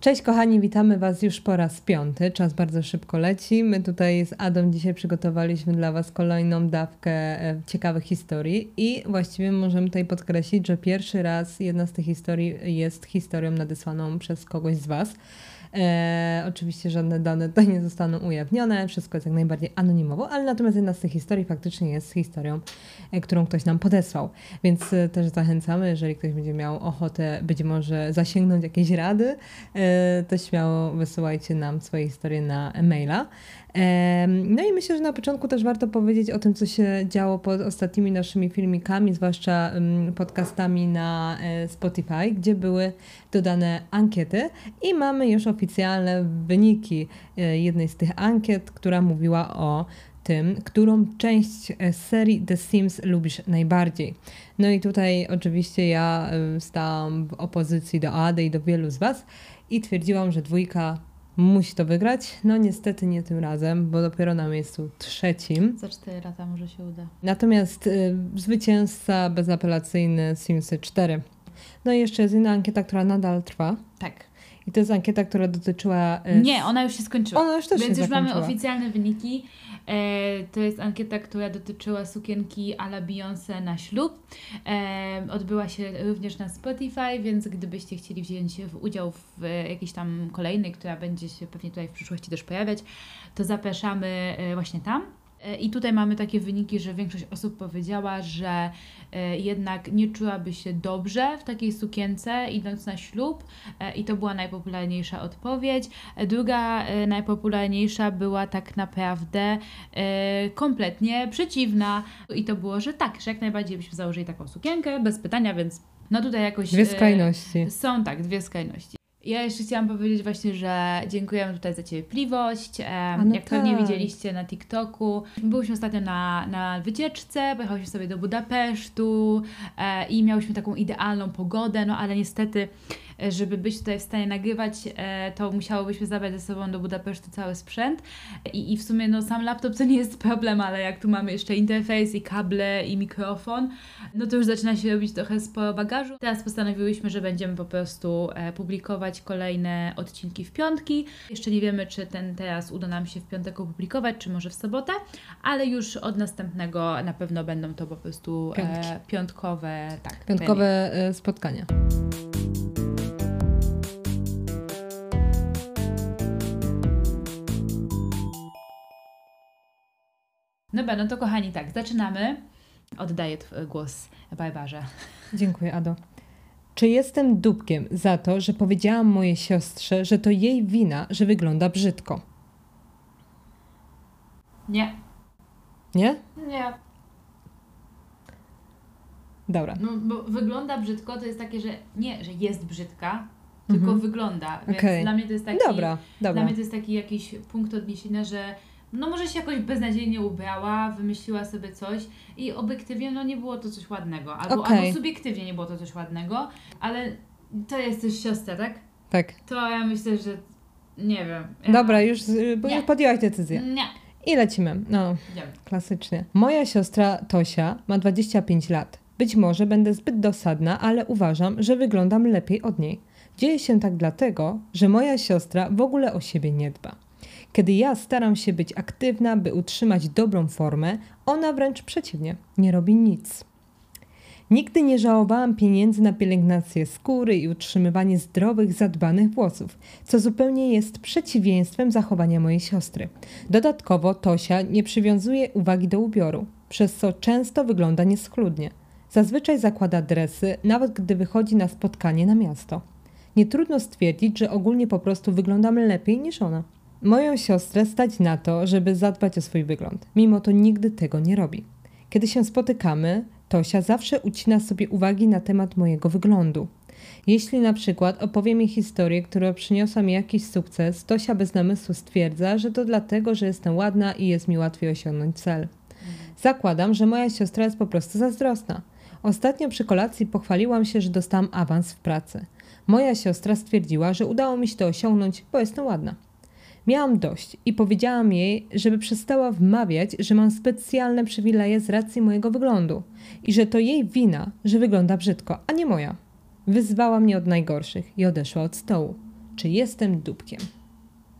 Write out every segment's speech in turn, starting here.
Cześć kochani, witamy Was już po raz piąty. Czas bardzo szybko leci. My tutaj z Adą dzisiaj przygotowaliśmy dla Was kolejną dawkę e, ciekawych historii i właściwie możemy tutaj podkreślić, że pierwszy raz jedna z tych historii jest historią nadesłaną przez kogoś z Was. E, oczywiście żadne dane tutaj nie zostaną ujawnione, wszystko jest jak najbardziej anonimowo, ale natomiast jedna z tych historii faktycznie jest historią, e, którą ktoś nam podesłał. Więc e, też zachęcamy, jeżeli ktoś będzie miał ochotę być może zasięgnąć jakieś rady, e, to śmiało wysyłajcie nam swoje historie na maila. No i myślę, że na początku też warto powiedzieć o tym, co się działo pod ostatnimi naszymi filmikami, zwłaszcza podcastami na e, Spotify, gdzie były dodane ankiety i mamy już oficjalne wyniki e, jednej z tych ankiet, która mówiła o tym, którą część e, serii The Sims lubisz najbardziej. No i tutaj oczywiście ja stałam w opozycji do Ady i do wielu z Was i twierdziłam, że dwójka musi to wygrać. No niestety nie tym razem, bo dopiero na miejscu trzecim. Za cztery lata może się uda. Natomiast y, zwycięzca bezapelacyjny Simsy 4. No i jeszcze jest inna ankieta, która nadal trwa. Tak. I to jest ankieta, która dotyczyła. Y, Nie, ona już się skończyła. Ona już też Więc się już zakończyła. mamy oficjalne wyniki. E, to jest ankieta, która dotyczyła sukienki ala Beyoncé na ślub. E, odbyła się również na Spotify, więc gdybyście chcieli wziąć udział w jakiejś tam kolejnej, która będzie się pewnie tutaj w przyszłości też pojawiać, to zapraszamy e, właśnie tam. E, I tutaj mamy takie wyniki, że większość osób powiedziała, że e, jednak nie czułaby się dobrze w takiej sukience idąc na ślub e, i to była najpopularniejsza odpowiedź. Druga najpopularniejsza była tak naprawdę kompletnie przeciwna i to było, że tak, że jak najbardziej byśmy założyli taką sukienkę bez pytania, więc no tutaj jakoś... Dwie skrajności. Są tak, dwie skrajności. Ja jeszcze chciałam powiedzieć właśnie, że dziękujemy tutaj za cierpliwość. no Jak pewnie tak. widzieliście na TikToku, byliśmy ostatnio na, na wycieczce, pojechałyśmy sobie do Budapesztu e, i miałyśmy taką idealną pogodę, no ale niestety żeby być tutaj w stanie nagrywać, e, to musiałobyśmy zabrać ze sobą do Budapesztu cały sprzęt. I, I w sumie no, sam laptop to nie jest problem, ale jak tu mamy jeszcze interfejs i kable i mikrofon, no to już zaczyna się robić trochę sporo bagażu. Teraz postanowiłyśmy, że będziemy po prostu e, publikować kolejne odcinki w piątki. Jeszcze nie wiemy, czy ten teraz uda nam się w piątek opublikować, czy może w sobotę, ale już od następnego na pewno będą to po prostu e, piątkowe, tak. Piątkowe e, spotkania. Dobra, no to kochani, tak, zaczynamy. Oddaję głos Barbarze. Dziękuję, Ado. Czy jestem dupkiem za to, że powiedziałam mojej siostrze, że to jej wina, że wygląda brzydko? Nie. Nie? Nie. Dobra. No, bo wygląda brzydko, to jest takie, że nie, że jest brzydka, tylko Mhm. wygląda. Więc Okej. dla mnie to jest taki. Dobra, Dla dobra. mnie to jest taki jakiś punkt odniesienia, że no może się jakoś beznadziejnie ubrała, wymyśliła sobie coś i obiektywnie no nie było to coś ładnego. Albo, Okej. albo subiektywnie nie było to coś ładnego, ale to jest też siostra, tak? Tak. To ja myślę, że nie wiem. Ja... Dobra, już, bo Nie. już podjęłaś decyzję. Nie. I lecimy. No, Idziemy. klasycznie. Moja siostra Tosia ma 25 lat. Być może będę zbyt dosadna, ale uważam, że wyglądam lepiej od niej. Dzieje się tak dlatego, że moja siostra w ogóle o siebie nie dba. Kiedy ja staram się być aktywna, by utrzymać dobrą formę, ona wręcz przeciwnie, nie robi nic. Nigdy nie żałowałam pieniędzy na pielęgnację skóry i utrzymywanie zdrowych, zadbanych włosów, co zupełnie jest przeciwieństwem zachowania mojej siostry. Dodatkowo Tosia nie przywiązuje uwagi do ubioru, przez co często wygląda nieschludnie. Zazwyczaj zakłada dresy, nawet gdy wychodzi na spotkanie na miasto. Nie trudno stwierdzić, że ogólnie po prostu wyglądam lepiej niż ona. Moją siostrę stać na to, żeby zadbać o swój wygląd, mimo to nigdy tego nie robi. Kiedy się spotykamy, Tosia zawsze ucina sobie uwagi na temat mojego wyglądu. Jeśli na przykład opowiem jej historię, która przyniosła mi jakiś sukces, Tosia bez namysłu stwierdza, że to dlatego, że jestem ładna i jest mi łatwiej osiągnąć cel. Zakładam, że moja siostra jest po prostu zazdrosna. Ostatnio przy kolacji pochwaliłam się, że dostałam awans w pracy. Moja siostra stwierdziła, że udało mi się to osiągnąć, bo jestem ładna. Miałam dość i powiedziałam jej, żeby przestała wmawiać, że mam specjalne przywileje z racji mojego wyglądu i że to jej wina, że wygląda brzydko, a nie moja. Wyzwała mnie od najgorszych i odeszła od stołu. czy jestem dupkiem.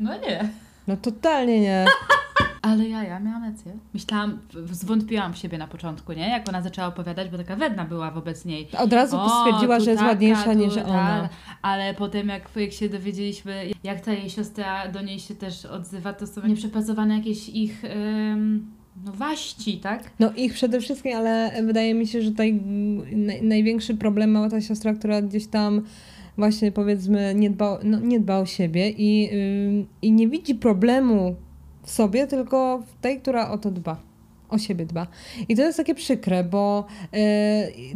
No nie. No totalnie nie. Ale ja, ja miałam rację. Myślałam, zwątpiłam w siebie na początku, nie? Jak ona zaczęła opowiadać, bo taka wedna była wobec niej. Od razu stwierdziła, tu że jest taka, ładniejsza niż ta. ona. Ale potem jak, jak się dowiedzieliśmy, jak ta jej siostra do niej się też odzywa, to są nieprzepracowane jakieś ich ym, no waści, tak? No ich przede wszystkim, ale wydaje mi się, że tutaj naj, największy problem ma ta siostra, która gdzieś tam właśnie powiedzmy nie dba, no, nie dba o siebie i, ym, i nie widzi problemu w sobie, tylko w tej, która o to dba. O siebie dba. I to jest takie przykre, bo yy,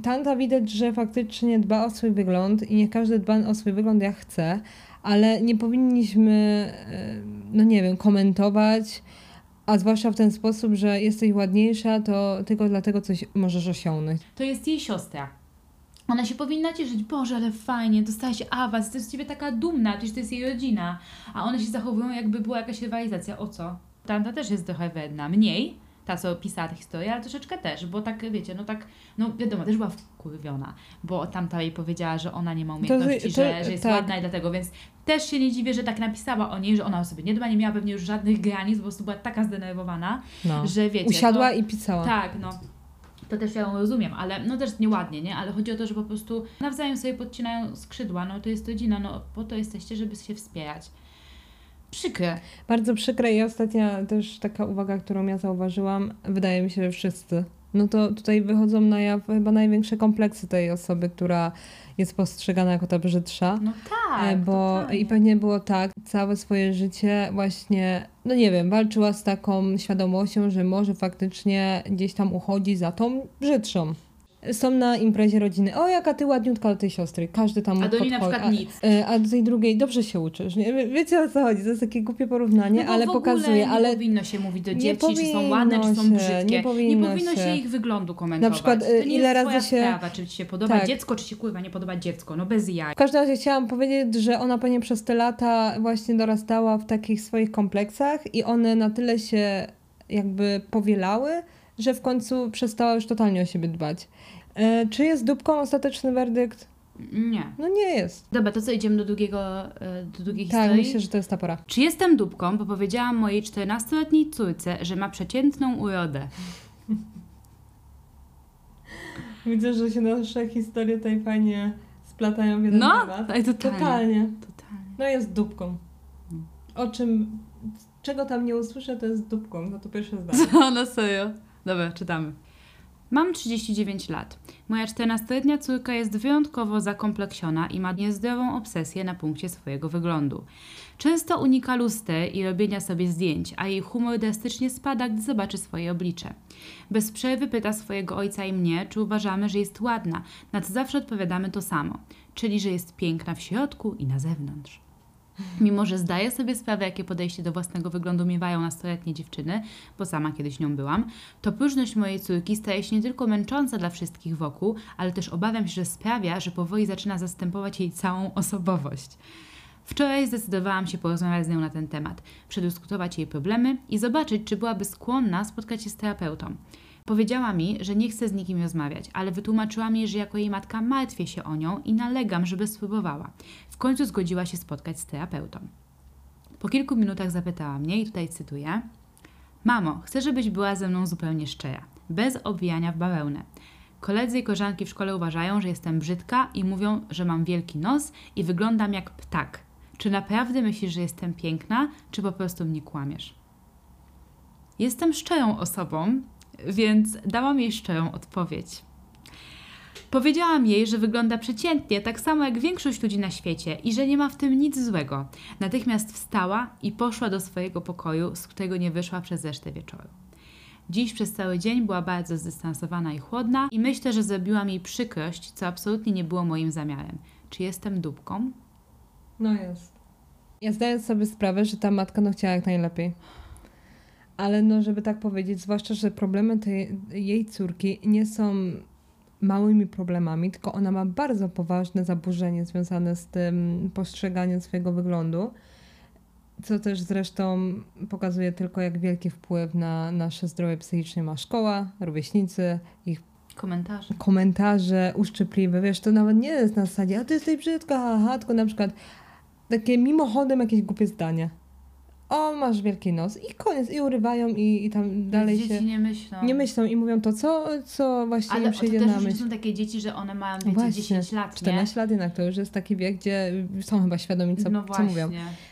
tanta widać, że faktycznie dba o swój wygląd i nie każdy dba o swój wygląd jak chce, ale nie powinniśmy, yy, no nie wiem, komentować, a zwłaszcza w ten sposób, że jesteś ładniejsza, to tylko dlatego coś możesz osiągnąć. To jest jej siostra. Ona się powinna cieszyć, Boże, ale fajnie, dostałaś awans, to jest z ciebie taka dumna, przecież to jest jej rodzina. A one się zachowują, jakby była jakaś rywalizacja. O co? Tamta też jest trochę wredna. Mniej, ta co pisała tę historię, ale troszeczkę też, bo tak, wiecie, no tak, no wiadomo, też była wkurwiona, bo tamta jej powiedziała, że ona nie ma umiejętności, to- że, że jest tak. ładna i dlatego, więc też się nie dziwię, że tak napisała o niej, że ona o sobie nie dba, nie miała pewnie już żadnych granic, po prostu była taka zdenerwowana, No. że wiecie, Usiadła to, i pisała. tak, no. To też ja ją rozumiem, ale no też nieładnie, nie? Ale chodzi o to, że po prostu nawzajem sobie podcinają skrzydła, no to jest rodzina, no po to jesteście, żeby się wspierać. Przykre. Bardzo przykre i ostatnia też taka uwaga, którą ja zauważyłam, wydaje mi się, że wszyscy. No to tutaj wychodzą na jaw chyba największe kompleksy tej osoby, która jest postrzegana jako ta brzydsza. No E, tak, bo totalnie. i pewnie było tak, całe swoje życie właśnie, no nie wiem, walczyła z taką świadomością, że może faktycznie gdzieś tam uchodzi za tą brzydszą. Są na imprezie rodziny, o jaka ty ładniutka do tej siostry, każdy tam A do niej na przykład a, nic. e, A do tej drugiej dobrze się uczysz, nie? Wie- Wiecie o co chodzi, to jest takie głupie porównanie, no ale pokazuje, nie ale powinno się mówić do nie dzieci, czy są ładne, czy są się, brzydkie. nie powinno powinno się. się. ich wyglądu komentować. Na przykład, to y, nie ile jest razy się- sprawa, czy ci się podoba Tak. dziecko, czy się kurwa nie podoba dziecko. No bez jaj. W każdym razie chciałam powiedzieć, że ona pewnie przez te lata właśnie dorastała w takich swoich kompleksach i one na tyle się jakby powielały, że w końcu przestała już totalnie o siebie dbać. E, czy jest dupką ostateczny werdykt? Nie. No nie jest. Dobra, to co, idziemy do drugiego, y, do drugiej Tak, historii? myślę, że to jest ta pora. Czy jestem dupką, bo powiedziałam mojej 14-letniej córce, że ma przeciętną urodę? Widzę, że się nasze historie tutaj fajnie splatają w jeden No, temat. totalnie. Totalnie. Totalnie. No jest dupką. O czym, czego tam nie usłyszę, to jest dupką. No to pierwsze zdanie. Co, na serio? Dobra, czytamy. Mam 39 lat. Moja 14-letnia córka jest wyjątkowo zakompleksiona i ma niezdrową obsesję na punkcie swojego wyglądu. Często unika luster i robienia sobie zdjęć, a jej humor drastycznie spada, gdy zobaczy swoje oblicze. Bez przerwy pyta swojego ojca i mnie, czy uważamy, że jest ładna, na co zawsze odpowiadamy to samo, czyli że jest piękna w środku i na zewnątrz. Mimo, że zdaję sobie sprawę, jakie podejście do własnego wyglądu miewają nastoletnie dziewczyny, bo sama kiedyś nią byłam, to próżność mojej córki staje się nie tylko męcząca dla wszystkich wokół, ale też obawiam się, że sprawia, że powoli zaczyna zastępować jej całą osobowość. Wczoraj zdecydowałam się porozmawiać z nią na ten temat, przedyskutować jej problemy i zobaczyć, czy byłaby skłonna spotkać się z terapeutą. Powiedziała mi, że nie chce z nikim rozmawiać, ale wytłumaczyłam jej, że jako jej matka martwię się o nią i nalegam, żeby spróbowała. W końcu zgodziła się spotkać z terapeutą. Po kilku minutach zapytała mnie, i tutaj cytuję: Mamo, chcę, żebyś była ze mną zupełnie szczera, bez obwijania w bawełnę. Koledzy i koleżanki w szkole uważają, że jestem brzydka i mówią, że mam wielki nos i wyglądam jak ptak. Czy naprawdę myślisz, że jestem piękna, czy po prostu mnie kłamiesz? Jestem szczerą osobą, więc dałam jej szczerą odpowiedź. Powiedziałam jej, że wygląda przeciętnie, tak samo jak większość ludzi na świecie i że nie ma w tym nic złego. Natychmiast wstała i poszła do swojego pokoju, z którego nie wyszła przez resztę wieczoru. Dziś przez cały dzień była bardzo zdystansowana i chłodna i myślę, że zrobiłam jej przykrość, co absolutnie nie było moim zamiarem. Czy jestem dupką? No jest. Ja zdaję sobie sprawę, że ta matka no chciała jak najlepiej. Ale no, żeby tak powiedzieć, zwłaszcza, że problemy tej, jej córki nie są małymi problemami, tylko ona ma bardzo poważne zaburzenie związane z tym postrzeganiem swojego wyglądu, co też zresztą pokazuje tylko, jak wielki wpływ na nasze zdrowie psychiczne ma szkoła, rówieśnicy, ich Komentarze. komentarze uszczypliwe, wiesz, to nawet nie jest na zasadzie, a ty jesteś brzydka, haha, tylko na przykład takie mimochodem jakieś głupie zdania. O, masz wielki nos i koniec, i urywają i, i tam dalej Dzieci się nie myślą. nie myślą i mówią to, co, co właśnie Ale im to przyjdzie też na myśl. są takie dzieci, że one mają, wiecie, Właśnie, 10 lat, nie? 14 lat jednak to już jest taki wiek, gdzie są chyba świadomi, co, no co mówią.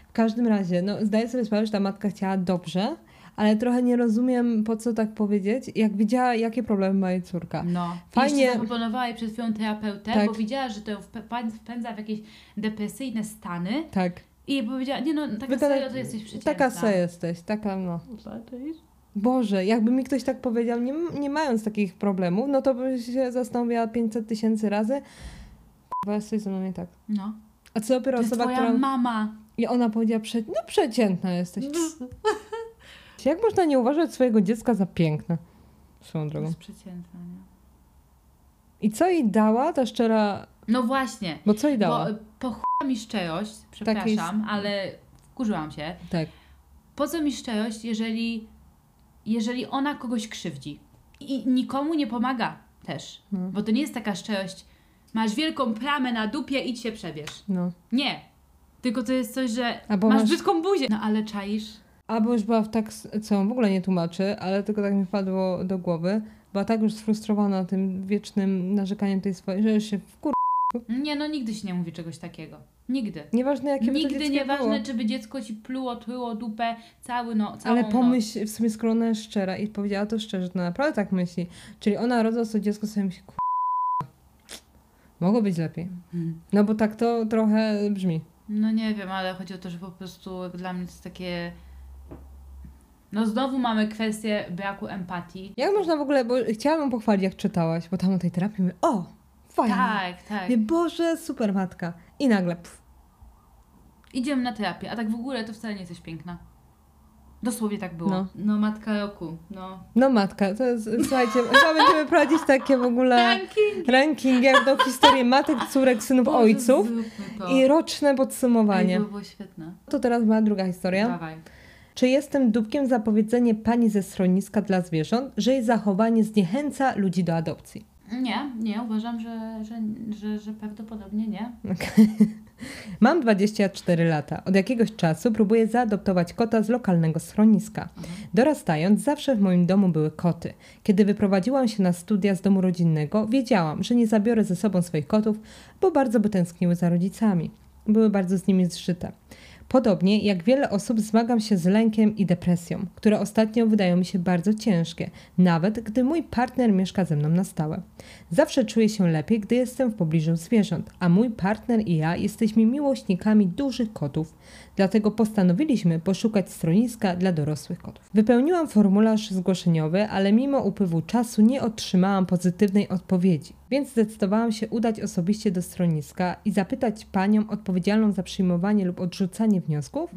W każdym razie, no, zdaję sobie sprawę, że ta matka chciała dobrze, ale trochę nie rozumiem, po co tak powiedzieć, jak widziała, jakie problemy ma jej córka. No. Fajnie- Fajnie. zaproponowała jej przed chwilą terapeutę, Tak. bo widziała, że to wpędza w jakieś depresyjne stany Tak, i jej powiedziała, nie no, taka serio to jesteś przeciętna. taka se jesteś, taka no. Boże, jakby mi ktoś tak powiedział, nie, nie mając takich problemów, no to by się zastanawiała 500 tysięcy razy. Chyba jest coś ze mną nie tak. No. A co dopiero To jest osoba, twoja która... mama. I ona powiedziała, prze... no przeciętna jesteś. Jak można nie uważać swojego dziecka za piękne? Swoją To drogą. jest przeciętna, nie? I co jej dała ta szczera... No właśnie. Bo co jej dała? Bo po mi szczerość, przepraszam, ale wkurzyłam się. Tak. Po co mi szczerość, jeżeli, jeżeli ona kogoś krzywdzi? I nikomu nie pomaga też. No. Bo to nie jest taka szczerość, masz wielką plamę na dupie, idź się przebierz. No. Nie. Tylko to jest coś, że Albo masz masz- brzydką buzię. No ale czaisz? Albo już była w tak, co w ogóle nie tłumaczy, ale tylko tak mi wpadło do głowy, była tak już sfrustrowana tym wiecznym narzekaniem tej swojej, że już się wkur... Nie, no nigdy się nie mówi czegoś takiego. Nigdy. Nieważne jakie by to Nigdy dziecko nieważne, było. czy by dziecko ci pluło, tryło dupę cały no, całą Ale noc. pomyśl, w sumie skoro ona jest szczera i powiedziała to szczerze, to naprawdę tak myśli. Czyli ona rodząc to dziecko sobie myśli, kur... Mogło być lepiej. Hmm. No bo tak to trochę brzmi. No nie wiem, ale chodzi o to, że po prostu dla mnie to jest takie... No znowu mamy kwestię braku empatii. Jak można w ogóle, bo chciałam ją pochwalić jak czytałaś, bo tam o tej terapii mówię, o, fajnie. Tak, tak. Mówię, Boże, super matka. I nagle, pff, Idziemy na terapię, a tak w ogóle to wcale nie jesteś piękna. Dosłownie tak było. No. No, matka roku, no. no matka, to jest, słuchajcie, chyba będziemy prowadzić takie w ogóle Ranking! ranking jak do historii matek, córek, synów, Boże, ojców zróbmy to. i roczne Ej, podsumowanie. to było świetne. To teraz była druga historia. Dawaj. Czy jestem dupkiem za powiedzenie pani ze schroniska dla zwierząt, że jej zachowanie zniechęca ludzi do adopcji? Nie, nie, uważam, że, że, że, że prawdopodobnie nie. Mam 24 lata. Od jakiegoś czasu próbuję zaadoptować kota z lokalnego schroniska. Dorastając, zawsze w moim domu były koty. Kiedy wyprowadziłam się na studia z domu rodzinnego, wiedziałam, że nie zabiorę ze sobą swoich kotów, bo bardzo by tęskniły za rodzicami. Były bardzo z nimi zżyte. Podobnie jak wiele osób zmagam się z lękiem i depresją, które ostatnio wydają mi się bardzo ciężkie, nawet gdy mój partner mieszka ze mną na stałe. Zawsze czuję się lepiej, gdy jestem w pobliżu zwierząt, a mój partner i ja jesteśmy miłośnikami dużych kotów, dlatego postanowiliśmy poszukać schroniska dla dorosłych kotów. Wypełniłam formularz zgłoszeniowy, ale mimo upływu czasu nie otrzymałam pozytywnej odpowiedzi, więc zdecydowałam się udać osobiście do schroniska i zapytać panią odpowiedzialną za przyjmowanie lub odrzucanie wniosków,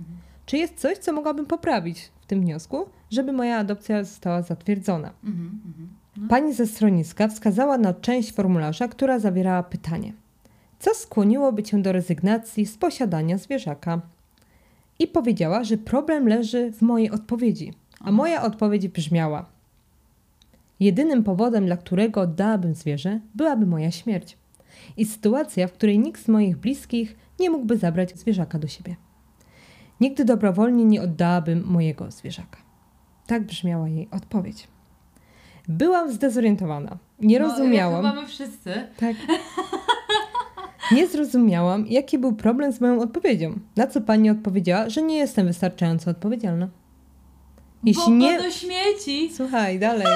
czy jest coś, co mogłabym poprawić w tym wniosku, żeby moja adopcja została zatwierdzona. Mhm, mhm. Pani ze schroniska wskazała na część formularza, która zawierała pytanie: Co skłoniłoby cię do rezygnacji z posiadania zwierzaka? I powiedziała, że problem leży w mojej odpowiedzi. A moja odpowiedź brzmiała: Jedynym powodem, dla którego oddałabym zwierzę, byłaby moja śmierć. I sytuacja, w której nikt z moich bliskich nie mógłby zabrać zwierzaka do siebie. Nigdy dobrowolnie nie oddałabym mojego zwierzaka. Tak brzmiała jej odpowiedź. Byłam zdezorientowana. Nie No, rozumiałam. jak chyba my wszyscy. Tak. Nie zrozumiałam, jaki był problem z moją odpowiedzią. Na co pani odpowiedziała, że nie jestem wystarczająco odpowiedzialna. Jeśli Bo nie. do śmieci. Słuchaj, dalej.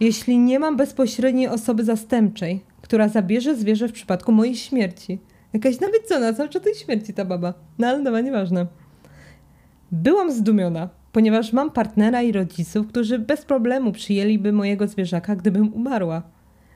Jeśli nie mam bezpośredniej osoby zastępczej, która zabierze zwierzę w przypadku mojej śmierci. Jakaś nawiedzona czas tej śmierci ta baba. No ale dobra, nieważne. Byłam zdumiona, ponieważ mam partnera i rodziców, którzy bez problemu przyjęliby mojego zwierzaka, gdybym umarła.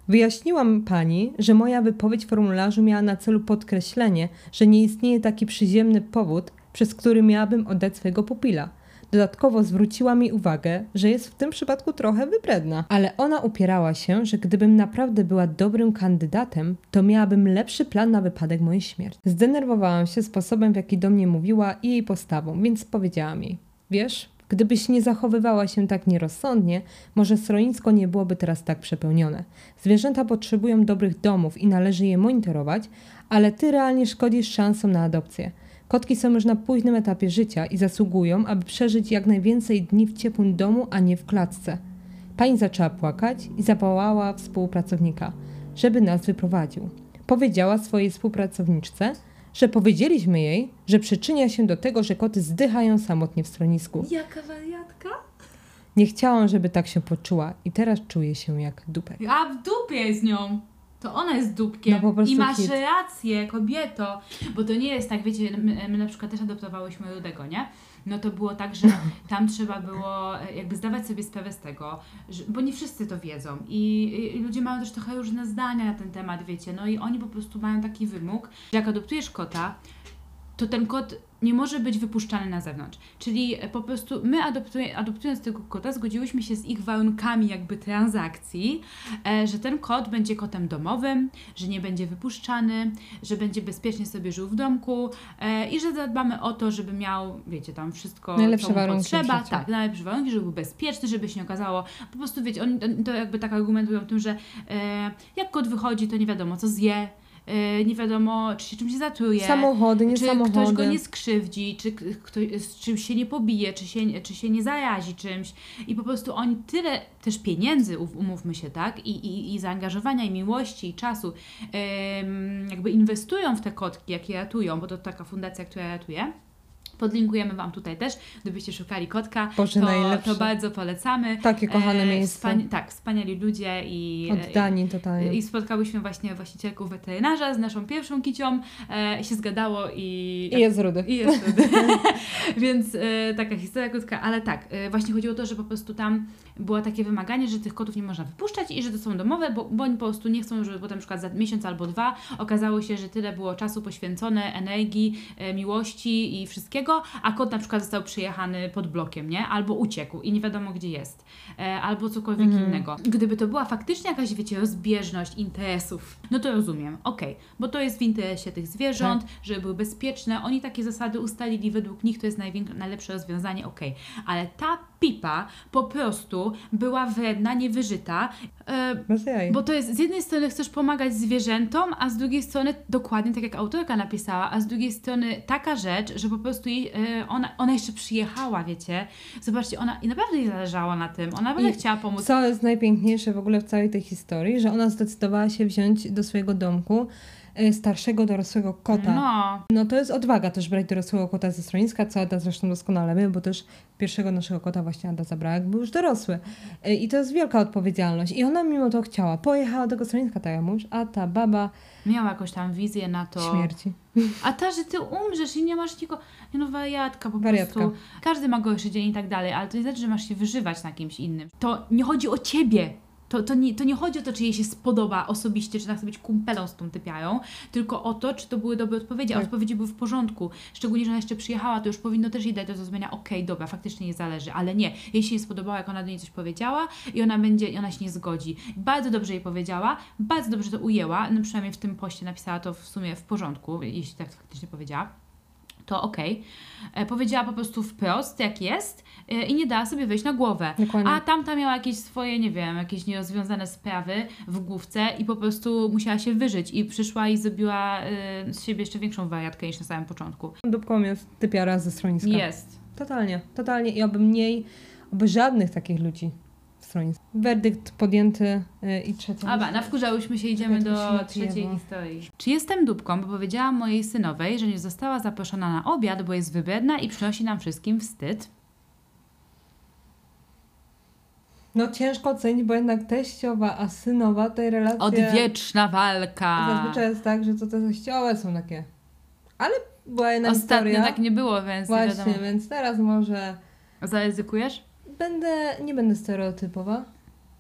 Wyjaśniłam pani, że moja wypowiedź w formularzu miała na celu podkreślenie, że nie istnieje taki przyziemny powód, przez który miałabym oddać swojego pupila. Dodatkowo zwróciła mi uwagę, że jest w tym przypadku trochę wybredna, ale ona upierała się, że gdybym naprawdę była dobrym kandydatem, to miałabym lepszy plan na wypadek mojej śmierci. Zdenerwowałam się sposobem, w jaki do mnie mówiła i jej postawą, więc powiedziałam jej: Wiesz, gdybyś nie zachowywała się tak nierozsądnie, może schronisko nie byłoby teraz tak przepełnione. Zwierzęta potrzebują dobrych domów i należy je monitorować, ale ty realnie szkodzisz szansom na adopcję. Kotki są już na późnym etapie życia i zasługują, aby przeżyć jak najwięcej dni w ciepłym domu, a nie w klatce. Pani zaczęła płakać i zawołała współpracownika, żeby nas wyprowadził. Powiedziała swojej współpracowniczce, że powiedzieliśmy jej, że przyczynia się do tego, że koty zdychają samotnie w schronisku. Jaka wariatka? Nie chciałam, żeby tak się poczuła i teraz czuję się jak dupek. A w dupie jest nią. To ona jest dupkiem. No I masz hit. rację, kobieto. Bo to nie jest tak, wiecie, my, my na przykład też adoptowałyśmy Rudego, nie? No to było tak, że tam trzeba było e, jakby zdawać sobie sprawę z tego, że, bo nie wszyscy to wiedzą I, i ludzie mają też trochę różne zdania na ten temat, wiecie, no i oni po prostu mają taki wymóg, że jak adoptujesz kota, to ten kot nie może być wypuszczany na zewnątrz. Czyli e, po prostu my adoptując tego kota, zgodziłyśmy się z ich warunkami jakby transakcji, e, że ten kot będzie kotem domowym, że nie będzie wypuszczany, że będzie bezpiecznie sobie żył w domku e, i że zadbamy o to, żeby miał, wiecie, tam wszystko, Najlepsze co mu warunki potrzeba. Tak, najlepsze warunki, żeby był bezpieczny, żeby się nie okazało, po prostu wiecie, oni to jakby tak argumentują tym, że e, jak kot wychodzi, to nie wiadomo co zje, nie wiadomo czy się czymś zatruje Samochody, nie czy samochody. ktoś go nie skrzywdzi, czy ktoś z czymś się nie pobije, czy się, czy się nie zarazi czymś. I po prostu oni tyle też pieniędzy, ów- umówmy się, tak, i, i, i zaangażowania, i miłości, i czasu, jakby inwestują w te kotki, jak je ratują, bo to taka fundacja, która ratuje. Podlinkujemy Wam tutaj też, gdybyście szukali kotka, Boże, to, najlepsze. to bardzo polecamy. Takie kochane E, miejsce. tak, wspaniali ludzie i... Oddani totalnie. I spotkałyśmy właśnie właścicielkę weterynarza z naszą pierwszą kicią, e, się zgadało i... I jest rudy. I jest wtedy. Więc e, taka historia krótka, ale tak, e, właśnie chodziło o to, że po prostu tam było takie wymaganie, że tych kotów nie można wypuszczać i że to są domowe, bo, bo oni po prostu nie chcą, żeby potem na przykład za miesiąc albo dwa okazało się, że tyle było czasu poświęcone, energii, e, miłości i wszystkiego, a kot na przykład został przyjechany pod blokiem, nie? Albo uciekł i nie wiadomo gdzie jest, e, albo cokolwiek Mhm. innego. Gdyby to była faktycznie jakaś, wiecie, rozbieżność interesów, no to rozumiem, okej, bo to jest w interesie tych zwierząt, żeby były bezpieczne, oni takie zasady ustalili, według nich to jest najlepsze rozwiązanie, okej, ale ta pipa po prostu była wredna, niewyżyta, e, bo to jest, z jednej strony chcesz pomagać zwierzętom, a z drugiej strony, dokładnie tak jak autorka napisała, a z drugiej strony taka rzecz, że po prostu jej, e, ona, ona jeszcze przyjechała, wiecie, zobaczcie, ona i naprawdę jej zależało na tym, ona naprawdę I chciała pomóc. Co jest najpiękniejsze w ogóle w całej tej historii, że ona zdecydowała się wziąć do swojego domku starszego dorosłego kota. No, No to jest odwaga też brać dorosłego kota ze schroniska, co Ada zresztą doskonale wie, bo też pierwszego naszego kota właśnie Ada zabrała, jak był już dorosły. E, I to jest wielka odpowiedzialność. I ona mimo to chciała. Pojechała do tego schroniska, tak jak mówisz, a ta baba miała jakąś tam wizję na to. śmierci. A ta, że ty umrzesz i nie masz nikogo. No, wariatka po Wariatka. prostu. Każdy ma gorszy dzień i tak dalej, ale to nie znaczy, że masz się wyżywać na kimś innym. To nie chodzi o ciebie. To, to, nie, to nie chodzi o to, czy jej się spodoba osobiście, czy ona chce być kumpelą z tą typiają, tylko o to, czy to były dobre odpowiedzi, a Tak. odpowiedzi były w porządku. Szczególnie, że ona jeszcze przyjechała, to już powinno też jej dać do zrozumienia, okej, dobra, faktycznie jej zależy, ale nie. Jej się nie spodobało, jak ona do niej coś powiedziała i ona będzie, ona się nie zgodzi. Bardzo dobrze jej powiedziała, bardzo dobrze to ujęła, no przynajmniej w tym poście napisała to w sumie w porządku, jeśli tak faktycznie powiedziała to okej. E, Powiedziała po prostu wprost, jak jest e, i nie dała sobie wejść na głowę. Dokładnie. A tamta miała jakieś swoje, nie wiem, jakieś nierozwiązane sprawy w główce i po prostu musiała się wyżyć i przyszła i zrobiła e, z siebie jeszcze większą wariatkę niż na samym początku. Dupką jest typiara ze schroniska. Jest. Totalnie, totalnie. I oby mniej, oby żadnych takich ludzi w schronisku. Werdykt podjęty y, i trzecia. Aba, nawkurzałyśmy się, idziemy do trzeciej historii. Czy jestem dupką, bo powiedziałam mojej synowej, że nie została zaproszona na obiad, bo jest wybredna i przynosi nam wszystkim wstyd? No ciężko ocenić, bo jednak teściowa, a synowa tej relacji. Odwieczna walka. Zazwyczaj jest tak, że to te teściowe są takie. Ale była jedna Ostatnio historia. tak nie było, więc nie Właśnie, wiadomo. więc teraz może Zaryzykujesz? Będę, nie będę stereotypowa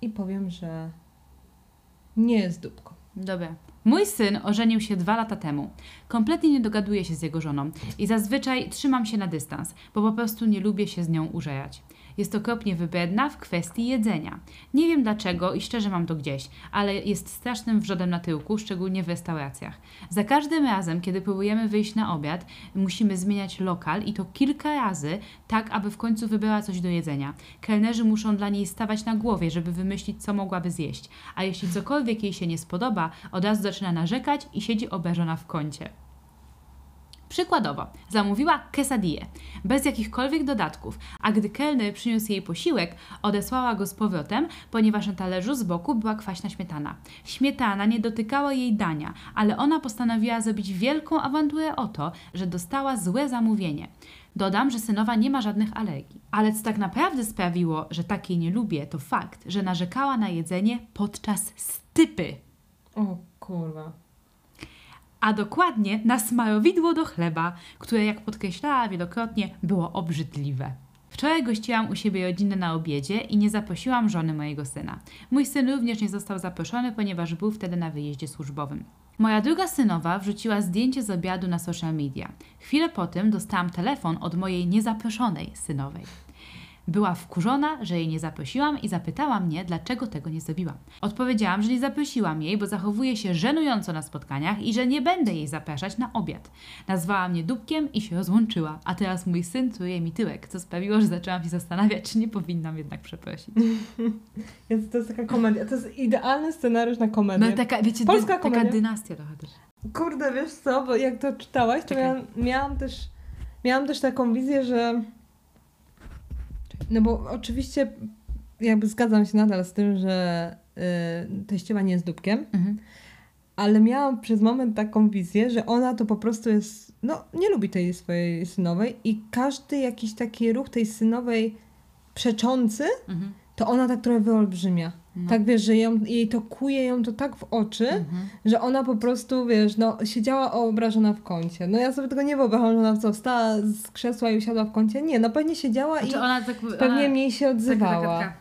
i powiem, że nie jest dupką. Dobra. Mój syn ożenił się dwa lata temu. Kompletnie nie dogaduję się z jego żoną i zazwyczaj trzymam się na dystans, bo po prostu nie lubię się z nią użerać. Jest okropnie wybredna w kwestii jedzenia. Nie wiem dlaczego i szczerze mam to gdzieś, ale jest strasznym wrzodem na tyłku, szczególnie w restauracjach. Za każdym razem, kiedy próbujemy wyjść na obiad, musimy zmieniać lokal i to kilka razy, tak aby w końcu wybrała coś do jedzenia. Kelnerzy muszą dla niej stawać na głowie, żeby wymyślić, co mogłaby zjeść. A jeśli cokolwiek jej się nie spodoba, od razu zaczyna narzekać i siedzi obrażona w kącie. Przykładowo, zamówiła quesadillę, bez jakichkolwiek dodatków, a gdy kelner przyniósł jej posiłek, odesłała go z powrotem, ponieważ na talerzu z boku była kwaśna śmietana. Śmietana nie dotykała jej dania, ale ona postanowiła zrobić wielką awanturę o to, że dostała złe zamówienie. Dodam, że synowa nie ma żadnych alergii. Ale co tak naprawdę sprawiło, że takiej nie lubię, to fakt, że narzekała na jedzenie podczas stypy O kurwa. A dokładnie na smarowidło do chleba, które, jak podkreślała wielokrotnie, było obrzydliwe. Wczoraj gościłam u siebie rodzinę na obiedzie i nie zaprosiłam żony mojego syna. Mój syn również nie został zaproszony, ponieważ był wtedy na wyjeździe służbowym. Moja druga synowa wrzuciła zdjęcie z obiadu na social media. Chwilę po tym dostałam telefon od mojej niezaproszonej synowej. Była wkurzona, że jej nie zaprosiłam i zapytała mnie, dlaczego tego nie zrobiłam. Odpowiedziałam, że nie zaprosiłam jej, bo zachowuje się żenująco na spotkaniach i że nie będę jej zapraszać na obiad. Nazwała mnie dupkiem i się rozłączyła, a teraz mój syn truje mi tyłek, co sprawiło, że zaczęłam się zastanawiać, czy nie powinnam jednak przeprosić. Jest, to jest taka komedia. To jest idealny scenariusz na komedię. No taka, wiecie, Polska dy, taka komedia. dynastia trochę też. Kurde, wiesz co, bo jak to czytałaś, to miałam, miałam też miałam też taką wizję, że no bo oczywiście jakby zgadzam się nadal z tym, że y, teściowa nie jest dupkiem, Mhm. ale miałam przez moment taką wizję, że ona to po prostu jest, no nie lubi tej swojej synowej i każdy jakiś taki ruch tej synowej przeczący, Mhm. to ona tak trochę wyolbrzymia. No. Tak wiesz, że ją, jej to kuje ją to tak w oczy, Mhm. że ona po prostu, wiesz, no siedziała obrażona w kącie. No ja sobie tego nie wyobrażam, że ona co, wstała z krzesła i usiadła w kącie. Nie, no pewnie siedziała Znaczy i ona tak... pewnie ona, mniej się odzywała.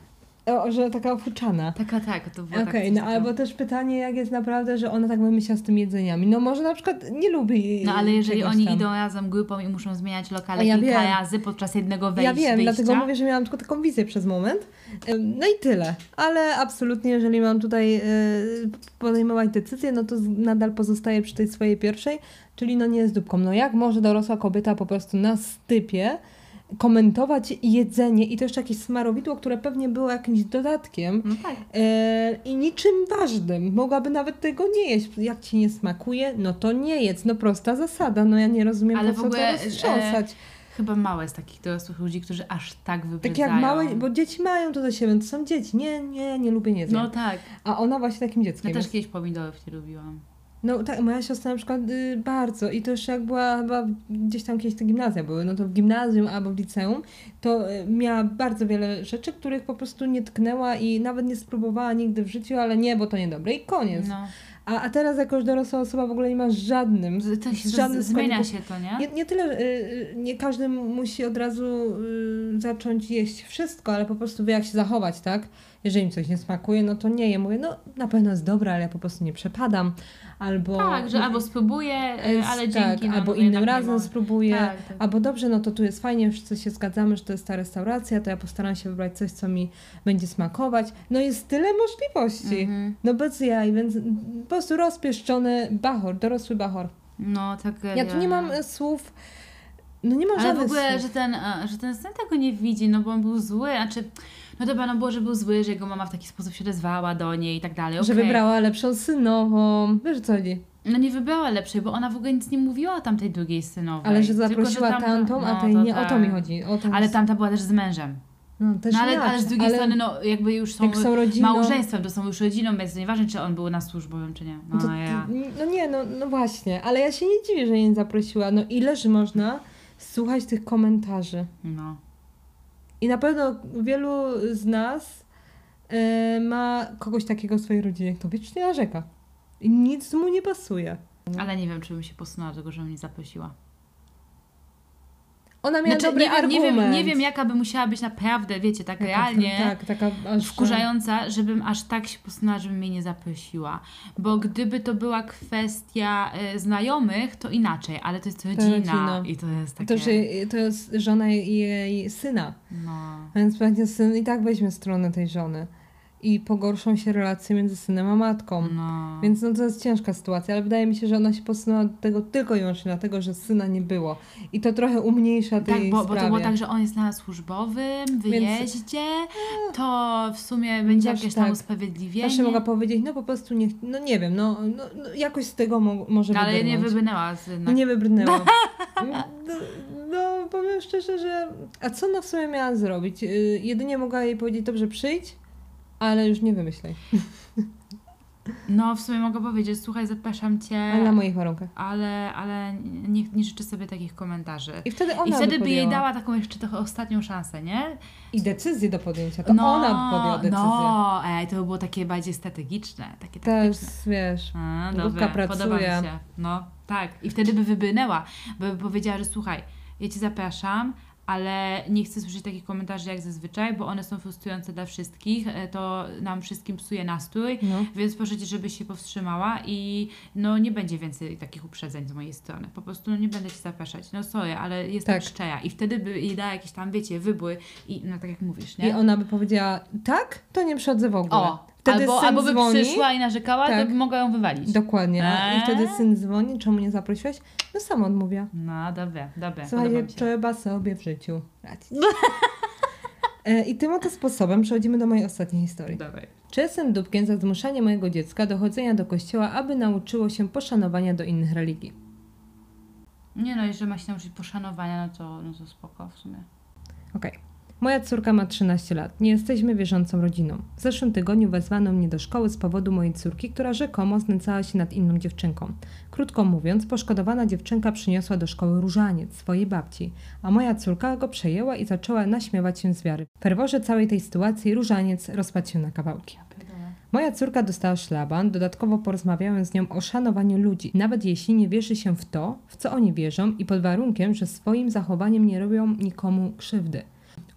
O, że taka ofuczana. taka, tak, to było Okej, tak, no albo też pytanie, jak jest naprawdę, że ona tak wymyśla z tymi jedzeniami. No może na przykład nie lubi No ale jeżeli oni tam. idą razem grupą i muszą zmieniać lokale A ja kilka wiem. razy podczas jednego wejścia, Ja wiem, wyjścia, dlatego mówię, że miałam tylko taką wizję przez moment. No i tyle. Ale absolutnie, jeżeli mam tutaj y, podejmować decyzję, no to z- nadal pozostaję przy tej swojej pierwszej, czyli no nie jest dupką. No jak może dorosła kobieta po prostu na stypie komentować jedzenie i to jeszcze jakieś smarowidło, które pewnie było jakimś dodatkiem No tak. e, i niczym ważnym. Mogłaby nawet tego nie jeść. Jak ci nie smakuje, no to nie jedz. No prosta zasada. No ja nie rozumiem, Ale po w co ogóle, to roztrząsać. Chyba mało jest takich dorosłych ludzi, którzy aż tak Tak wybredzają. jak małe, bo dzieci mają to do siebie, to są dzieci. Nie, nie, nie lubię, nie zjem. No tak. A ona właśnie takim Ja dzieckiem też jest. kiedyś pomidorów nie lubiłam. No tak, moja siostra na przykład y, bardzo i to jeszcze jak była chyba gdzieś tam kiedyś te gimnazja były, no to w gimnazjum albo w liceum, to y, miała bardzo wiele rzeczy, których po prostu nie tknęła i nawet nie spróbowała nigdy w życiu, ale nie, bo to niedobre i koniec. No. A, a teraz jako już dorosła osoba w ogóle nie ma żadnym, To się żadnym z, zmienia się to, nie? Nie, nie tyle, y, y, nie każdy musi od razu y, zacząć jeść wszystko, ale po prostu wie jak się zachować, tak? Jeżeli mi coś nie smakuje, no to nie je. Mówię, no na pewno jest dobre, ale ja po prostu nie przepadam. Albo... Tak, że albo spróbuję, y, ale tak, dzięki. no, albo innym razem spróbuję. Tak, tak. Albo dobrze, no to tu jest fajnie, wszyscy się zgadzamy, że to jest ta restauracja, to ja postaram się wybrać coś, co mi będzie smakować. No jest tyle możliwości. Mhm. No bez jaj, więc po prostu rozpieszczony bachor, dorosły bachor. No, tak. Ja tu nie mam e, słów, no nie mam Ale w ogóle, słów. że ten, e, że ten syn tego nie widzi, no bo on był zły, znaczy, no dobra, no było, że był zły, że jego mama w taki sposób się odezwała do niej i tak dalej, Że okej. wybrała lepszą synową. Wiesz co chodzi? No nie wybrała lepszej, bo ona w ogóle nic nie mówiła o tamtej drugiej synowej. Ale że Tylko, zaprosiła tamta- tamtą, a no, tej nie. O to tak. mi chodzi. O Ale tamta była też z mężem. No, też No ale, inaczej, ale z drugiej ale strony, no jakby już są, są rodziną... małżeństwem, to są już rodziną, więc nieważne, czy on był na służbowym, czy nie. No, No, to, ja. no nie, no, no właśnie, ale ja się nie dziwię, że jej nie zaprosiła. No ileż można słuchać tych komentarzy. No. I na pewno wielu z nas e, ma kogoś takiego w swojej rodzinie, kto wiecznie narzeka. I nic mu nie pasuje. Ale nie wiem, czy bym się posunęła do tego, że mnie zaprosiła. Ona miała Znaczy, dobry nie, wiem, nie, argument. wiem, nie wiem, jaka by musiała być naprawdę, wiecie, tak realnie Tak, taka aż... wkurzająca, żebym aż tak się postanowiła, żebym mnie nie zaprosiła. Bo gdyby to była kwestia e, znajomych, to inaczej, ale to jest rodzina. rodzina. I to jest takie... To, że to jest żona jej syna. No. Więc pewnie syn i tak weźmie stronę tej żony. I pogorszą się relacje między synem a matką. No. Więc no to jest ciężka sytuacja, ale wydaje mi się, że ona się posunęła do tego tylko i wyłącznie dlatego, że syna nie było. I to trochę umniejsza tej Tak, bo, bo sprawie. to było tak, że on jest na służbowym wyjeździe, to w sumie będzie Zawsze jakieś tam tak. usprawiedliwienie. Zawsze mogła powiedzieć, no po prostu nie, no nie wiem, no, no, no jakoś z tego mo- może No, ale nie wybrnąć. wybrnęła z nie wybrnęła. no, no powiem szczerze, że a co ona w sumie miała zrobić? Y, Jedynie mogła jej powiedzieć, dobrze przyjdź, ale już nie wymyślaj. No, w sumie mogę powiedzieć, słuchaj, zapraszam cię, Ale na moich warunkach. ale, ale nie, nie życzę sobie takich komentarzy. I wtedy ona I wtedy by jej dała taką jeszcze trochę ostatnią szansę, nie? I decyzję do podjęcia. To ona podjęła decyzję. No, ej, to by było takie bardziej strategiczne, takie jest, taktyczne. wiesz, A, dobra, pracuje. podoba mi się. No, tak. I wtedy by wybrnęła, bo by powiedziała, że słuchaj, ja cię zapraszam, ale nie chcę słyszeć takich komentarzy jak zazwyczaj, bo one są frustrujące dla wszystkich, e, to nam wszystkim psuje nastrój, no. więc proszę cię, żebyś się powstrzymała i no nie będzie więcej takich uprzedzeń z mojej strony. Po prostu no, nie będę cię zapraszać. No sorry, ale jestem Tak. szczera. I wtedy by jej dała jakieś tam, wiecie, wybór i no tak jak mówisz, nie? I ona by powiedziała, tak, to nie przychodzę w ogóle. o, Wtedy albo, albo by dzwoni. przyszła i narzekała, Tak. to by mogła ją wywalić. Dokładnie. A- I Eee. wtedy syn dzwoni, czemu nie zaprosiłeś? No sama odmówiła. No, dobra, dobra. Się. trzeba sobie w życiu radzić. E, I tym oto sposobem przechodzimy do mojej ostatniej historii. Dawaj. Czy jestem dupkiem za zmuszanie mojego dziecka do chodzenia do kościoła, aby nauczyło się poszanowania do innych religii? Nie no, jeżeli ma się nauczyć poszanowania, no to, no to spoko w sumie. Okej. Moja córka ma 13 lat. Nie jesteśmy wierzącą rodziną. W zeszłym tygodniu wezwano mnie do szkoły z powodu mojej córki, która rzekomo znęcała się nad inną dziewczynką. Krótko mówiąc, poszkodowana dziewczynka przyniosła do szkoły różaniec swojej babci, a moja córka go przejęła i zaczęła naśmiewać się z wiary. W ferworze całej tej sytuacji różaniec rozpadł się na kawałki. Moja córka dostała szlaban, dodatkowo porozmawiałem z nią o szanowaniu ludzi, nawet jeśli nie wierzy się w to, w co oni wierzą i pod warunkiem, że swoim zachowaniem nie robią nikomu krzywdy.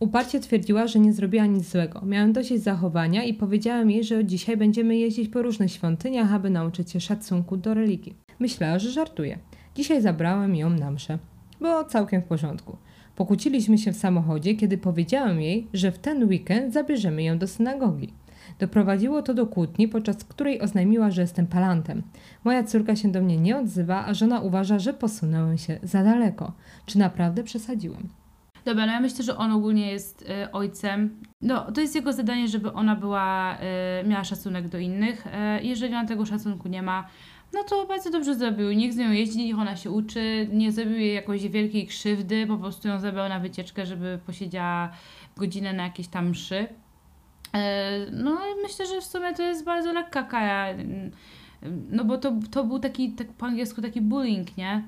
Uparcie twierdziła, że nie zrobiła nic złego. Miałem dość zachowania i powiedziałem jej, że dzisiaj będziemy jeździć po różnych świątyniach, aby nauczyć się szacunku do religii. Myślała, że żartuje. Dzisiaj zabrałem ją na mszę. Było całkiem w porządku. Pokłóciliśmy się w samochodzie, kiedy powiedziałem jej, że w ten weekend zabierzemy ją do synagogi. Doprowadziło to do kłótni, podczas której oznajmiła, że jestem palantem. Moja córka się do mnie nie odzywa, a żona uważa, że posunęłem się za daleko. Czy naprawdę przesadziłem? Dobra, no ja myślę, że on ogólnie jest e, ojcem. No, to jest jego zadanie, żeby ona była, e, miała szacunek do innych. E, jeżeli ona tego szacunku nie ma, no to bardzo dobrze zrobił. Niech z nią jeździ, niech ona się uczy. Nie zrobił jej jakoś wielkiej krzywdy, po prostu ją zabrał na wycieczkę, żeby posiedziała godzinę na jakiejś tam mszy. E, no myślę, że w sumie to jest bardzo lekka kara. Mm, No bo to, to był taki, tak po angielsku taki bullying, nie?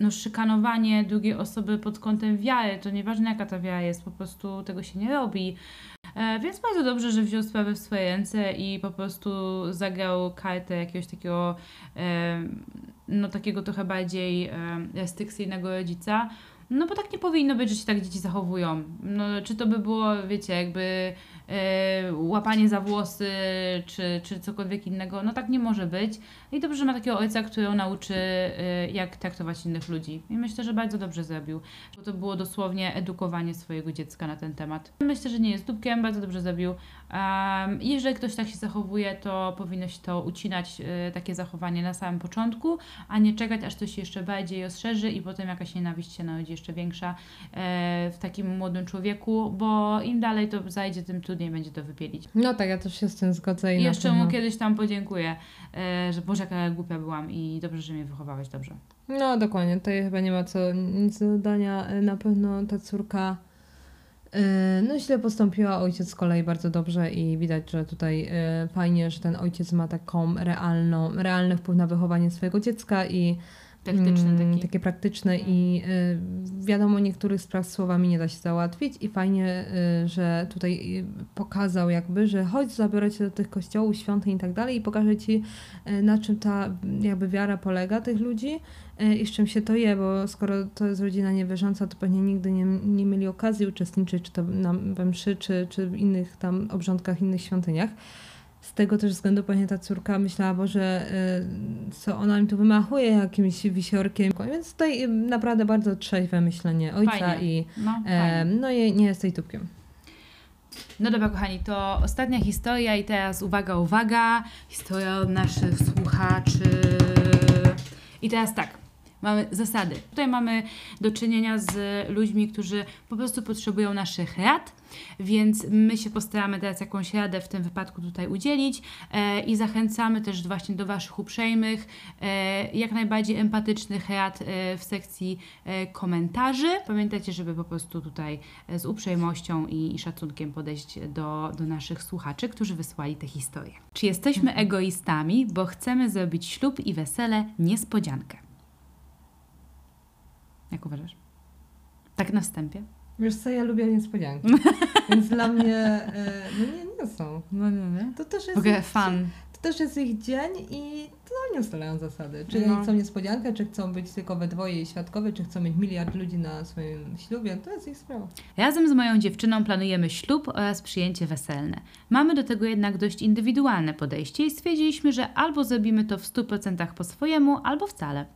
No, szykanowanie drugiej osoby pod kątem wiary, to nieważne jaka ta wiara jest, po prostu tego się nie robi. E, więc bardzo dobrze, że wziął sprawę w swoje ręce i po prostu zagrał kartę jakiegoś takiego, e, no takiego trochę bardziej e, restrykcyjnego rodzica. No bo tak nie powinno być, że się tak dzieci zachowują. No, czy to by było, wiecie, jakby łapanie za włosy, czy, czy cokolwiek innego, no tak nie może być. I dobrze, że ma takiego ojca, który ją nauczy, e, jak traktować innych ludzi. I myślę, że bardzo dobrze zrobił, bo to było dosłownie edukowanie swojego dziecka na ten temat. Myślę, że nie jest dupkiem, bardzo dobrze zrobił. Um, jeżeli ktoś tak się zachowuje, to powinno się to ucinać, e, takie zachowanie na samym początku, a nie czekać, aż to się jeszcze bardziej rozszerzy i potem jakaś nienawiść się narodzi jeszcze większa e, w takim młodym człowieku, bo im dalej to zajdzie, tym trudniej będzie to wypielić. No tak, ja też się z tym zgodzę. I I jeszcze mu kiedyś tam podziękuję, e, że Boże, jaka ja głupia byłam i dobrze, że mnie wychowałeś dobrze. No dokładnie, tutaj chyba nie ma co nic do dodania. Na pewno ta córka no źle postąpiła, ojciec z kolei bardzo dobrze i widać, że tutaj e, fajnie, że ten ojciec ma taką realną, realny wpływ na wychowanie swojego dziecka i Mm, taki. takie praktyczne i y, wiadomo, niektórych spraw słowami nie da się załatwić i fajnie, y, że tutaj y, pokazał jakby, że chodź, zabiorę cię do tych kościołów, świątyń i tak dalej i pokażę ci na czym ta jakby wiara polega tych ludzi i z czym się to je, bo skoro to jest rodzina niewierząca, to pewnie nigdy nie, nie mieli okazji uczestniczyć czy to na, we mszy, czy, czy w innych tam obrządkach, innych świątyniach. Z tego też względu pewnie ta córka myślała, Boże, y, co ona mi tu wymachuje jakimś wisiorkiem. Więc tutaj y, naprawdę bardzo trzeźwe myślenie ojca Fajnie. i No, e, no i nie jest tej tubkiem. No dobra, kochani, to ostatnia historia i teraz uwaga, uwaga, historia od naszych słuchaczy. I teraz tak, mamy zasady. Tutaj mamy do czynienia z ludźmi, którzy po prostu potrzebują naszych rad, więc my się postaramy teraz jakąś radę w tym wypadku tutaj udzielić e, i zachęcamy też właśnie do Waszych uprzejmych, e, jak najbardziej empatycznych rad e, w sekcji e, komentarzy. Pamiętajcie, żeby po prostu tutaj e, z uprzejmością i, i szacunkiem podejść do, do naszych słuchaczy, którzy wysłali te historie. Czy jesteśmy egoistami, bo chcemy zrobić ślub i wesele niespodziankę? Jak uważasz? Tak na wstępie? Wiesz co, ja lubię niespodzianki. Więc dla mnie e, no nie, nie są. No nie, nie. To też jest, ich, fan. to też jest ich dzień i to oni ustalają zasady. Czy No. chcą niespodziankę, czy chcą być tylko we dwoje i świadkowie, czy chcą mieć miliard ludzi na swoim ślubie, to jest ich sprawa. Razem z moją dziewczyną planujemy ślub oraz przyjęcie weselne. Mamy do tego jednak dość indywidualne podejście i stwierdziliśmy, że albo zrobimy to w 100% po swojemu, albo wcale.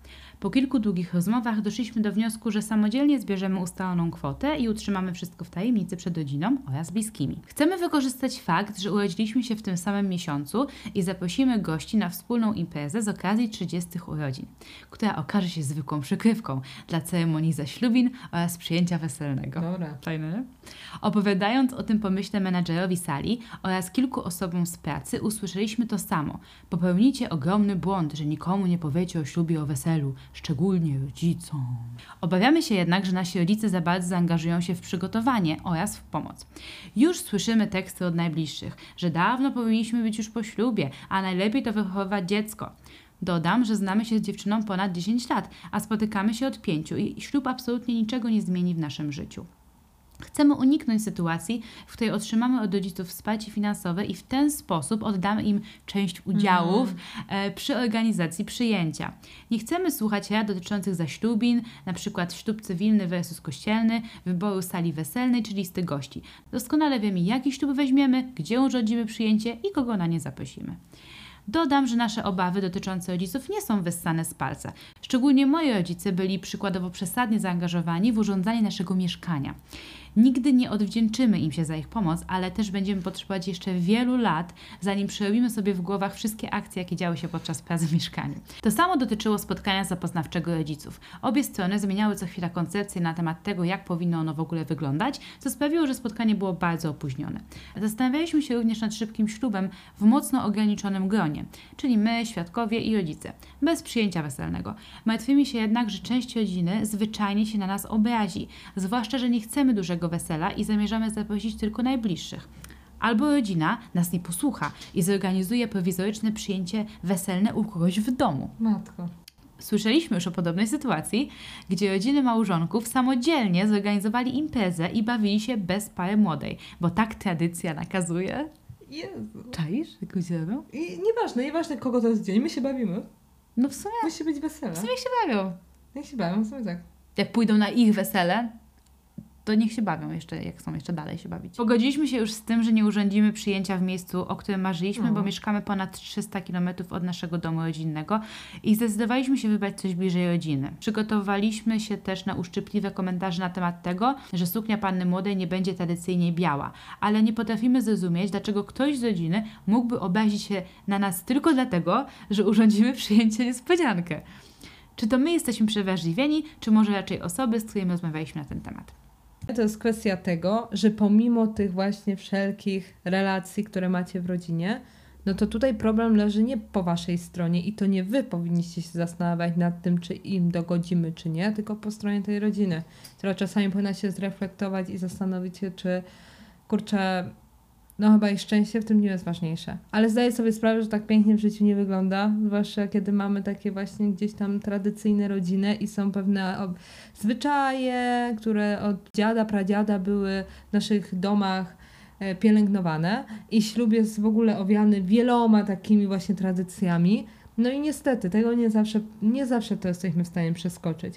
Po kilku długich rozmowach doszliśmy do wniosku, że samodzielnie zbierzemy ustaloną kwotę i utrzymamy wszystko w tajemnicy przed rodziną oraz bliskimi. Chcemy wykorzystać fakt, że urodziliśmy się w tym samym miesiącu i zaprosimy gości na wspólną imprezę z okazji 30 urodzin, która okaże się zwykłą przykrywką dla ceremonii zaślubin oraz przyjęcia weselnego. Dobra. Fajne? Opowiadając o tym pomyśle menadżerowi sali oraz kilku osobom z pracy, usłyszeliśmy to samo. Popełnicie ogromny błąd, że nikomu nie powiecie o ślubie, o weselu, szczególnie rodzicom. Obawiamy się jednak, że nasi rodzice za bardzo zaangażują się w przygotowanie oraz w pomoc. Już słyszymy teksty od najbliższych, że dawno powinniśmy być już po ślubie, a najlepiej to wychowywać dziecko. Dodam, że znamy się z dziewczyną ponad 10 lat, a spotykamy się od 5 i ślub absolutnie niczego nie zmieni w naszym życiu. Chcemy uniknąć sytuacji, w której otrzymamy od rodziców wsparcie finansowe i w ten sposób oddamy im część udziałów e, przy organizacji przyjęcia. Nie chcemy słuchać rad dotyczących zaślubin, np. ślub cywilny versus kościelny, wyboru sali weselnej czy listy gości. Doskonale wiemy, jaki ślub weźmiemy, gdzie urządzimy przyjęcie i kogo na nie zaprosimy. Dodam, że nasze obawy dotyczące rodziców nie są wyssane z palca. Szczególnie moi rodzice byli przykładowo przesadnie zaangażowani w urządzanie naszego mieszkania. Nigdy nie odwdzięczymy im się za ich pomoc, ale też będziemy potrzebować jeszcze wielu lat, zanim przerobimy sobie w głowach wszystkie akcje, jakie działy się podczas pracy w mieszkaniu. To samo dotyczyło spotkania zapoznawczego rodziców. Obie strony zmieniały co chwila koncepcję na temat tego, jak powinno ono w ogóle wyglądać, co sprawiło, że spotkanie było bardzo opóźnione. Zastanawialiśmy się również nad szybkim ślubem w mocno ograniczonym gronie, czyli my, świadkowie i rodzice, bez przyjęcia weselnego. Martwimy się jednak, że część rodziny zwyczajnie się na nas obrazi, zwłaszcza, że nie chcemy dużego wesela i zamierzamy zaprosić tylko najbliższych. Albo rodzina nas nie posłucha i zorganizuje prowizoryczne przyjęcie weselne u kogoś w domu. Matko. Słyszeliśmy już o podobnej sytuacji, gdzie rodziny małżonków samodzielnie zorganizowali imprezę i bawili się bez pary młodej, bo tak tradycja nakazuje. Jezu. Czaisz, jak ludzie robią? I nieważne, nieważne kogo to jest dzień, my się bawimy. No w sumie, Musi być wesele. w sumie się bawią. Niech się bawią, w sumie tak. Jak pójdą na ich wesele, to niech się bawią jeszcze, jak są jeszcze dalej się bawić. Pogodziliśmy się już z tym, że nie urządzimy przyjęcia w miejscu, o którym marzyliśmy, No. bo mieszkamy ponad 300 km od naszego domu rodzinnego i zdecydowaliśmy się wybrać coś bliżej rodziny. Przygotowaliśmy się też na uszczypliwe komentarze na temat tego, że suknia panny młodej nie będzie tradycyjnie biała, ale nie potrafimy zrozumieć, dlaczego ktoś z rodziny mógłby obrazić się na nas tylko dlatego, że urządzimy przyjęcie niespodziankę. Czy to my jesteśmy przewrażliwieni, czy może raczej osoby, z którymi rozmawialiśmy na ten temat? To jest kwestia tego, że pomimo tych właśnie wszelkich relacji, które macie w rodzinie, no to tutaj problem leży nie po waszej stronie i to nie wy powinniście się zastanawiać nad tym, czy im dogodzimy, czy nie, tylko po stronie tej rodziny, która czasami powinna się zreflektować i zastanowić się, czy kurczę, No chyba i szczęście w tym dniu jest ważniejsze. Ale zdaję sobie sprawę, że tak pięknie w życiu nie wygląda, zwłaszcza kiedy mamy takie właśnie gdzieś tam tradycyjne rodziny i są pewne zwyczaje, które od dziada, pradziada były w naszych domach e, pielęgnowane i ślub jest w ogóle owiany wieloma takimi właśnie tradycjami. No i niestety, tego nie zawsze, nie zawsze to jesteśmy w stanie przeskoczyć.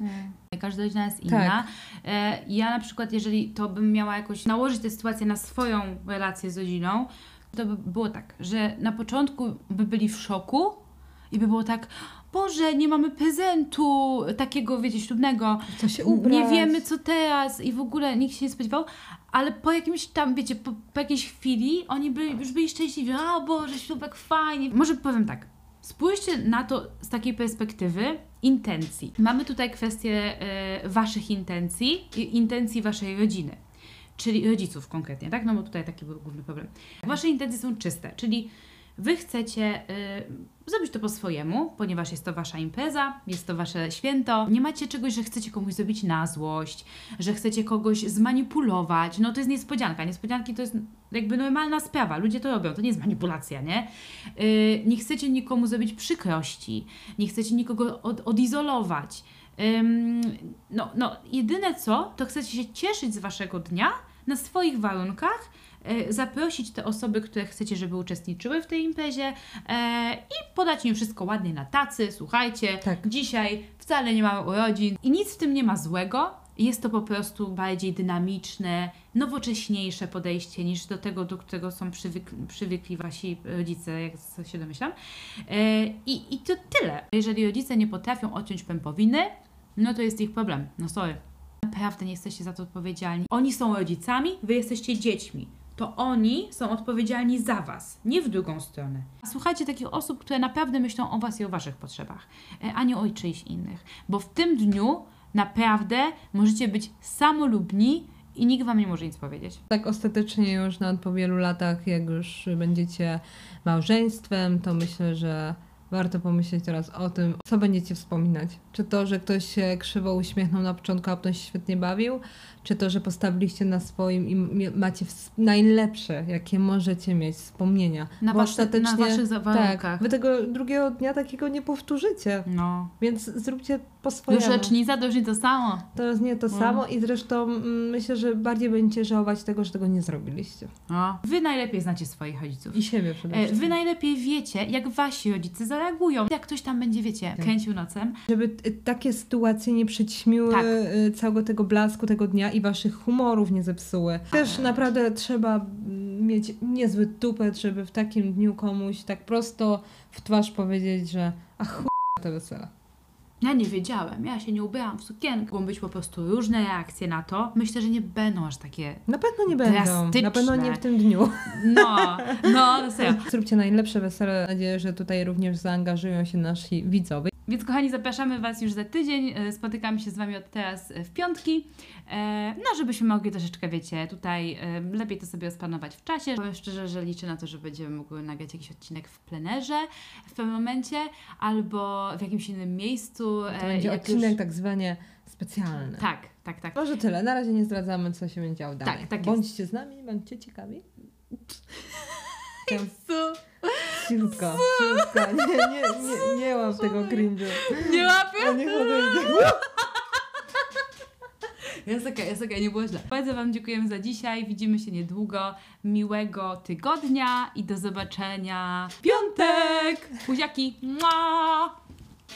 Każda rodzina jest inna. E, Ja na przykład, jeżeli to bym miała jakoś nałożyć tę sytuację na swoją relację z rodziną, to by było tak, że na początku by byli w szoku i by było tak, Boże, nie mamy prezentu takiego, wiecie, ślubnego. Co się ubrać? Nie wiemy, co teraz i w ogóle nikt się nie spodziewał, ale po jakimś tam, wiecie, po, po jakiejś chwili oni by, już byli szczęśliwi, a Boże, ślubek fajnie. Może powiem tak, spójrzcie na to z takiej perspektywy intencji. Mamy tutaj kwestię e, Waszych intencji i intencji Waszej rodziny. Czyli rodziców konkretnie, tak? No bo tutaj taki był główny problem. Wasze intencje są czyste, czyli Wy chcecie y, zrobić to po swojemu, ponieważ jest to wasza impreza, jest to wasze święto. Nie macie czegoś, że chcecie komuś zrobić na złość, że chcecie kogoś zmanipulować. No to jest niespodzianka. Niespodzianki to jest jakby normalna sprawa. Ludzie to robią, to nie jest manipulacja, nie? Y, nie chcecie nikomu zrobić przykrości, nie chcecie nikogo od, odizolować. Ym, no, no, jedyne co, to chcecie się cieszyć z waszego dnia na swoich warunkach, zaprosić te osoby, które chcecie, żeby uczestniczyły w tej imprezie e, i podać im wszystko ładnie na tacy. Słuchajcie, Tak. dzisiaj wcale nie mamy urodzin i nic w tym nie ma złego. Jest to po prostu bardziej dynamiczne, nowocześniejsze podejście niż do tego, do którego są przywykli, przywykli wasi rodzice, jak się domyślam. E, I, I to tyle. Jeżeli rodzice nie potrafią odciąć pępowiny, no to jest ich problem. No sorry. Naprawdę nie jesteście za to odpowiedzialni. Oni są rodzicami, wy jesteście dziećmi. To oni są odpowiedzialni za was, nie w drugą stronę. Słuchajcie takich osób, które naprawdę myślą o was i o waszych potrzebach, e, a nie o czyichś innych. Bo w tym dniu naprawdę możecie być samolubni i nikt wam nie może nic powiedzieć. Tak ostatecznie już nawet po wielu latach, jak już będziecie małżeństwem, to myślę, że warto pomyśleć teraz o tym, co będziecie wspominać. Czy to, że ktoś się krzywo uśmiechnął na początku, a potem się świetnie bawił, czy to, że postawiliście na swoim i macie najlepsze, jakie możecie mieć wspomnienia. Na, Bo wasze, na waszych za- warunkach. tak, wy tego drugiego dnia takiego nie powtórzycie, No. więc zróbcie po Już swojemu. rocznica to już nie to samo. To jest nie to No. samo i zresztą myślę, że bardziej będziecie żałować tego, że tego nie zrobiliście. No. Wy najlepiej znacie swoich rodziców. I siebie przede E, wszystkim. Wy najlepiej wiecie, jak wasi rodzice zareagują. Jak ktoś tam będzie, wiecie, Tak. kręcił nocem. Żeby y, takie sytuacje nie przyćmiły Tak. y, całego tego blasku tego dnia i waszych humorów nie zepsuły. Też naprawdę trzeba mieć niezły tupet, żeby w takim dniu komuś tak prosto w twarz powiedzieć, że ach chuj te wesela. Ja nie wiedziałem, ja się nie ubrałam w sukienkę. Mogą być po prostu różne reakcje na to. Myślę, że nie będą aż takie. Na pewno nie będą. Drastyczne. Na pewno nie w tym dniu. No, no, no serio. Zróbcie najlepsze wesele. Mam nadzieję, że tutaj również zaangażują się nasi widzowie. Więc kochani, zapraszamy Was już za tydzień. E, Spotykamy się z Wami od teraz e, w piątki. E, No, żebyśmy mogli troszeczkę, wiecie, tutaj lepiej to sobie rozplanować w czasie. Powiem szczerze, że liczę na to, że będziemy mogły nagrać jakiś odcinek w plenerze w pewnym momencie albo w jakimś innym miejscu. To będzie odcinek już- tak zwanie specjalny. Tak, tak, tak. Może tyle. Na razie nie zdradzamy, co się będzie działo dalej. tak jest. Bądźcie z nami, bądźcie ciekawi. Tam Cichutko, cichutko. Nie, nie, nie, nie łap tego cringe'u. Nie łapię? O, niech odejdzie. Jest okej, jest okej, nie było źle. Bardzo Wam dziękujemy za dzisiaj. Widzimy się niedługo. Miłego tygodnia i do zobaczenia w piątek. Buziaki. Mua!